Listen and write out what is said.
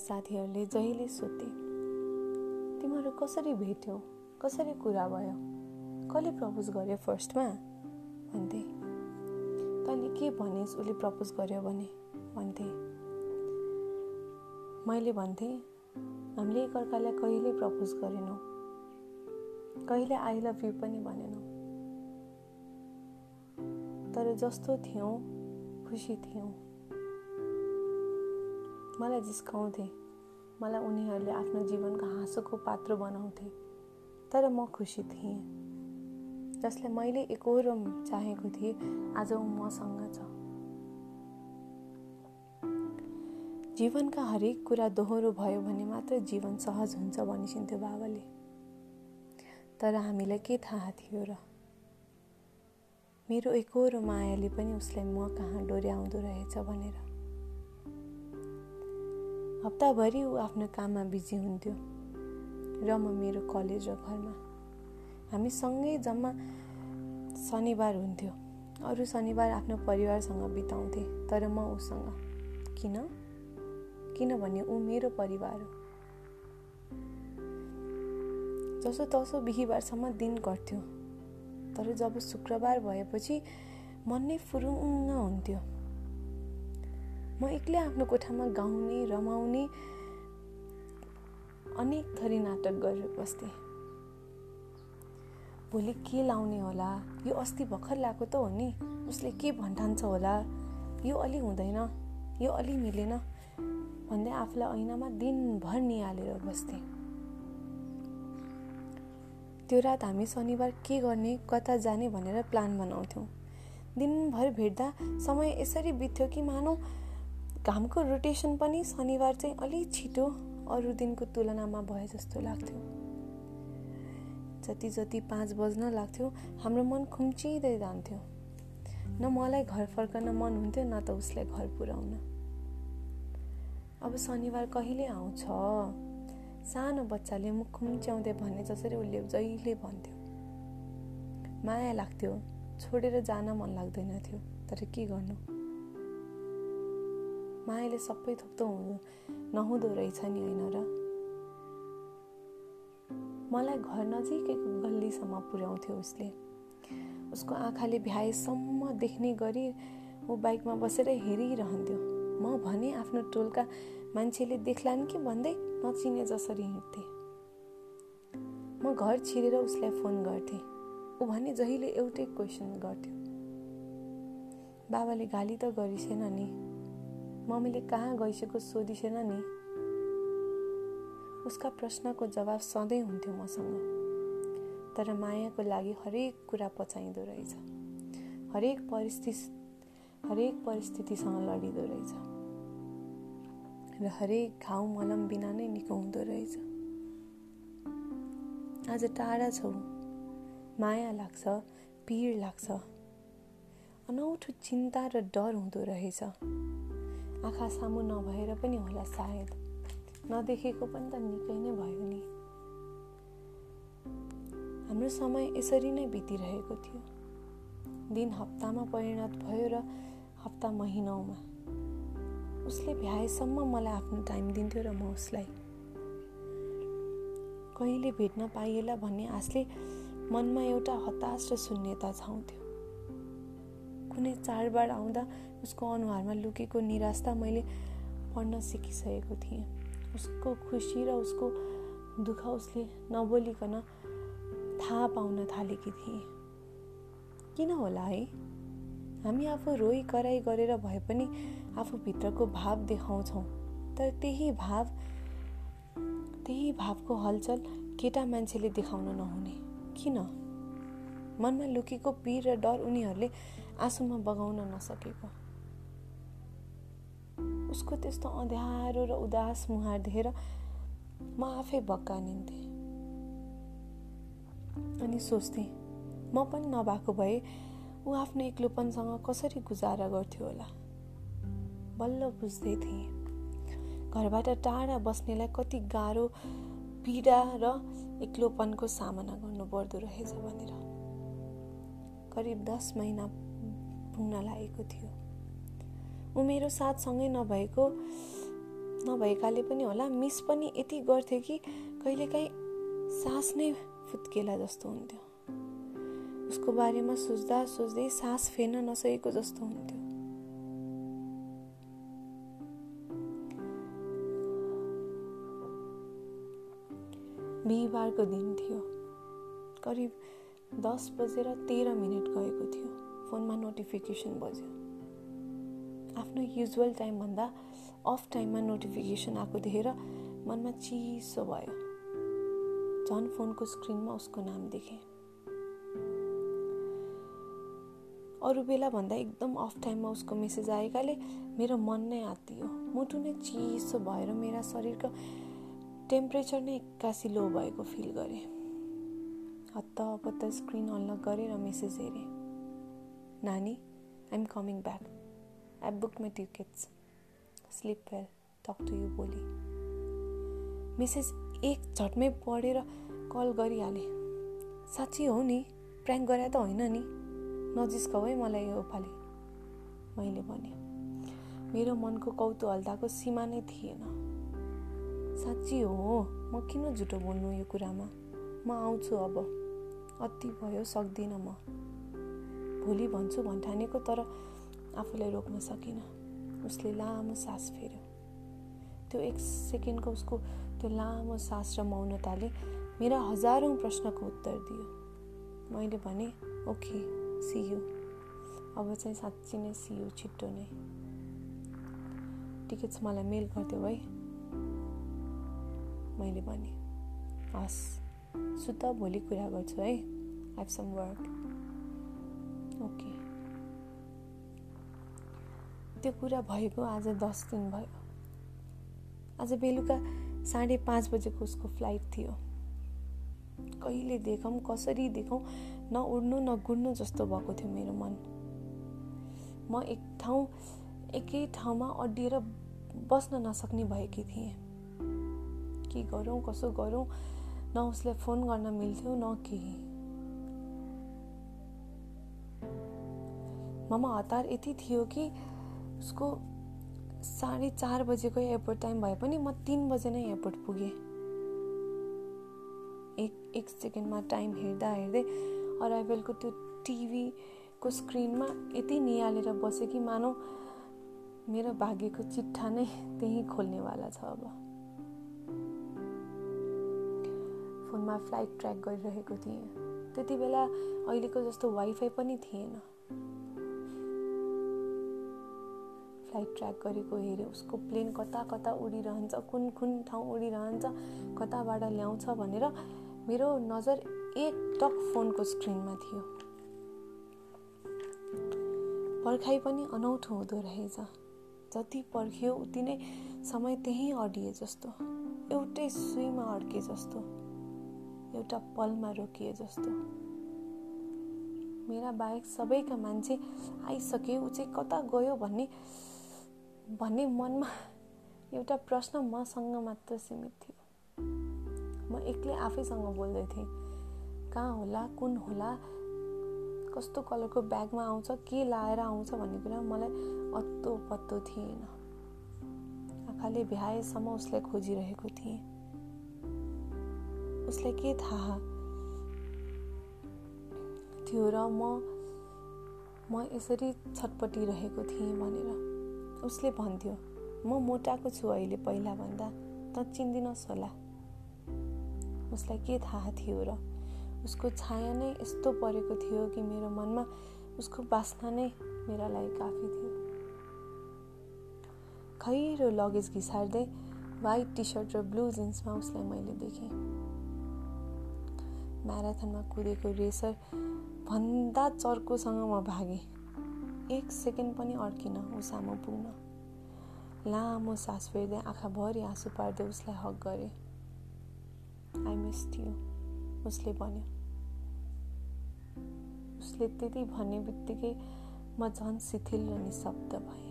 साथीहरूले जहिले सोधे तिमीहरू कसरी भेट्यौ? कसरी कुरा भयो? कसले प्रपोज गर्यो फर्स्टमा? भन्थे। तैँले के भनिस् उसले प्रपोज गर्यो भने? भन्थे। मैले भन्थेँ हामीले एकअर्कालाई कहिले प्रपोज गरेनौँ। कहिले आई लभ यु पनि भनेनौँ। तर जस्तो थियौँ खुसी थियौँ। मलाई जिस्काउँथे। मलाई उनीहरूले आफ्नो जीवनको हाँसोको पात्र बनाउँथे। तर म खुसी थिएँ जसलाई मैले एकहोरो चाहेको थिएँ आज मसँग छ। जीवनका हरेक कुरा दोहोरो भयो भने मात्र जीवन सहज हुन्छ भनिसिन्थ्यो बाबाले। तर हामीलाई के थाहा थियो र? मेरो एकहोरो मायाले पनि उसलाई म कहाँ डोर्याउँदो रहेछ भनेर। हप्ताभरि ऊ आफ्नो काममा बिजी हुन्थ्यो र म मेरो कलेज र घरमा। हामी सँगै जम्मा शनिबार हुन्थ्यो। अरू शनिबार आफ्नो परिवारसँग बिताउँथे तर म उसँग। किन? किनभने ऊ मेरो परिवार हो। जसो तसो बिहिबारसम्म दिन कट्थ्यो तर जब शुक्रबार भएपछि मन नै फुरुङ्ग हुन्थ्यो। म एक्लै आफ्नो कोठामा गाउने रमाउने अनेक थरी नाटक गरेर बस्थेँ। भोलि के लाउने होला? यो अस्ति भर्खर ल्याएको त हो नि। उसले के भन्ठान्छ होला? यो अलि हुँदैन। यो अलि मिलेन। भन्दै आफूलाई ऐनामा दिनभर निहालेर बस्थेँ। त्यो रात हामी शनिबार के गर्ने कता जाने भनेर प्लान बनाउँथ्यौँ। दिनभर भेट्दा समय यसरी बित्थ्यो कि मानौ? घामको रोटेसन पनि शनिबार चाहिँ अलिक छिटो अरू दिनको तुलनामा भए जस्तो लाग्थ्यो। जति जति पाँच बज्न लाग्थ्यो हाम्रो मन खुम्चिँदै जान्थ्यो। न मलाई घर फर्कन मन हुन्थ्यो न त उसलाई घर पुर्याउन। अब शनिबार कहिले आउँछ? सानो बच्चाले मुख खुम्च्याउँदै भने जसरी उसले जहिले भन्थ्यो। माया लाग्थ्यो छोडेर जान मन लाग्दैन थियो तर के गर्नु? मायाले सबै थोक्दो हुनु नहुँदो रहेछ नि होइन र? मलाई घर नजिकैको गल्लीसम्म पुर्याउँथ्यो उसले। उसको आँखाले भ्याएसम्म देख्ने गरी ऊ बाइकमा बसेर हेरिरहन्थ्यो। म भने आफ्नो टोलका मान्छेले देख्लान् कि भन्दै नचिने जसरी हिँड्थे। म घर छिरेर उसलाई फोन गर्थेँ। ऊ भने जहिले एउटै क्वेसन गर्थ्यो। बाबाले गाली त गरिसेन नि। मम्मीले कहाँ गइसकेको सोधिसेन नि? उसका प्रश्नको जवाब सधैँ हुन्थ्यो मसँग। तर मायाको लागि हरेक कुरा पचाइँदो रहेछ। हरेक परिस्थिति हरेक परिस्थितिसँग लडिँदो रहेछ। र हरेक घाउ मलम बिना नै निको हुँदो रहेछ। आज टाढा छौ। माया लाग्छ पिर लाग्छ। अनौठो चिन्ता र डर हुँदो रहेछ। आँखा सामु नभएर पनि होला सायद। नदेखेको पनि त निकै नै भयो नि। हाम्रो समय यसरी नै बितिरहेको थियो। दिन हप्तामा परिणत भयो र हप्ता महिनौमा। उसले भ्याएसम्म मलाई आफ्नो टाइम दिन्थ्यो र म उसलाई कहिले भेट्न पाइएला भन्ने आशले मनमा एउटा हताश र शून्यता छाउँथ्यो। कुनै चाडबाड आउँदा उसको अनुहारमा लुकेको निराशा मैले पढ्न सिकिसकेको थिएँ। उसको खुसी र उसको दुःख उसले नबोलिकन थाहा पाउन थालेकी थिएँ। किन होला है? हामी आफू रोइ कराई गरेर भए पनि आफूभित्रको भाव देखाउँछौँ। तर त्यही भाव त्यही भावको हलचल केटा मान्छेले देखाउन नहुने। किन? मनमा लुकेको पिर र डर उनीहरूले आँसुमा बगाउन नसकेको। उसको त्यस्तो अँध्यारो र उदास मुहार देखेर म आफै बक्कानिन्थेँ अनि सोच्थेँ म पनि नभएको भए ऊ आफ्नो एक्लोपनसँग कसरी गुजारा गर्थ्यो होला। बल्ल बुझ्दै थिएँ घरबाट टाढा बस्नेलाई कति गाह्रो पीडा र एक्लोपनको सामना गर्नुपर्दो रहेछ भनेर। करिब दस महिना पुग्न लागेको थियो। ऊ मेरो साथसँगै नभएको नभएकाले पनि होला मिस पनि यति गर्थ्यो कि कहिलेकाहीँ सास नै फुत्केला जस्तो हुन्थ्यो। उसको बारेमा सोच्दा सोच्दै सास फेर्न नसकेको जस्तो हुन्थ्यो। बिहिबारको दिन थियो। करिब दस बजेर तेह्र मिनट गएको थियो। फोनमा नोटिफिकेसन बज्यो। आफ्नो युजुअल टाइमभन्दा अफ टाइममा नोटिफिकेसन आएको देखेर मनमा चिसो भयो। झन् फोनको स्क्रिनमा उसको नाम देखेँ। अरू बेला भन्दा एकदम अफ टाइममा उसको मेसेज आएकाले मेरो मन नै आत्तियो। मुटु नै चिसो भएर मेरा शरीरको टेम्परेचर नै एक्कासी लो भएको फिल गरेँ। हत्तपत्त स्क्रिन अनलक र मेसेज हेरेँ। I am coming back I book my tickets sleep well talk to you भोलि मेसेज एक झटमै पढेर कल गरिहालेँ। साँच्ची हो नि प्र्याङ्क गरे त होइन नि। नजिस्काउ है मलाई यो पालि। मैले भने मेरो मनको कौतूहलताको सीमा नै थिएन। साँच्ची हो म किन झुटो बोल्नु यो कुरामा? म आउँछु अब। अति भयो सक्दिनँ म। भोलि भन्छु भन्ठानेको तर आफूलाई रोक्न सकिनँ। उसले लामो सास फेर्यो। त्यो एक सेकेन्डको उसको त्यो लामो सास र मौनताले मेरा हजारौँ प्रश्नको उत्तर दियो। मैले भने ओके सियु अब चाहिँ साँच्ची नै सियु छिट्टो नै। टिकट्स मलाई मेल गरिदेऊ है। मैले भने हस् सुत भोलि कुरा गर्छु है। हेभ सम वर्क ओके त्यो कुरा भएको आज दस दिन भयो। आज बेलुका साढे पाँच बजेको उसको फ्लाइट थियो। कहिले देखौँ कसरी देखौँ न उड्नु न गुड्नु जस्तो भएको थियो मेरो मन। म एक ठाउँ एकै ठाउँमा अड्डिएर बस्न नसक्ने भएकी थिएँ। के गरौँ कसो गरौँ न उसलाई फोन गर्न मिल्थ्यो न केही। ममा हतार यति थियो कि उसको साढे चार बजेको एयरपोर्ट टाइम भए पनि म तिन बजे नै एयरपोर्ट पुगेँ। एक एक सेकेन्डमा टाइम हेर्दा हेर्दै अराइभलको त्यो टिभीको स्क्रिनमा यति निहालेर बसेँ कि मानौ मेरो भाग्यको चिट्ठा नै त्यहीँ खोल्नेवाला छ अब। फोनमा फ्लाइट ट्र्याक गरिरहेको थिएँ। त्यति बेला अहिलेको जस्तो वाइफाई पनि थिएन। फ्लाइट ट्र्याक गरेको हेऱ्यो। उसको प्लेन कता कता उडिरहन्छ कुन कुन ठाउँ उडिरहन्छ कताबाट ल्याउँछ भनेर मेरो नजर एक टक फोनको स्क्रिनमा थियो। पर्खाइ पनि अनौठो हुँदो रहेछ। जति पर्खियो उति नै समय त्यहीँ अडिए जस्तो। एउटै सुईमा अड्के जस्तो। एउटा पलमा रोकिए जस्तो। मेरा बाहेक सबैका मान्छे आइसके ऊ चाहिँ कता गयो भन्ने भन्ने मनमा एउटा प्रश्न मसँग मात्र सीमित थियो। म एक्लै आफैसँग बोल्दै थिएँ कहाँ होला कुन होला कस्तो कलरको ब्यागमा आउँछ के लाएर आउँछ भन्ने कुरा मलाई अत्तो पत्तो थिएन। आँखाले भ्याएसम्म उसलाई खोजिरहेको थिएँ। उसलाई के थाहा थियो र म म यसरी छटपटिरहेको थिएँ भनेर। उसले भन्थ्यो म मोटाएको छु अहिले पहिलाभन्दा त चिन्दिनस् होला उसलाई के थाहा थियो र उसको छाया नै यस्तो परेको थियो कि मेरो मनमा उसको बास्ना नै मेरा लागि काफी थियो। खैरो लगेज घिसार्दै वाइट टी सर्ट र ब्लु जिन्समा उसलाई मैले देखेँ। म्याराथनमा कुदेको रेसर भन्दा चर्कोसँग म भागेँ। एक सेकेन्ड पनि अड्किन ऊ सामु पुग्न। लामो सास फेर्दै आँखाभरि आँसु पार्दै उसलाई हक गरे। आई मिस यु उसले भन्यो। उसले त्यति भन्ने बित्तिकै म झन् शिथिल र निशब्द भएँ।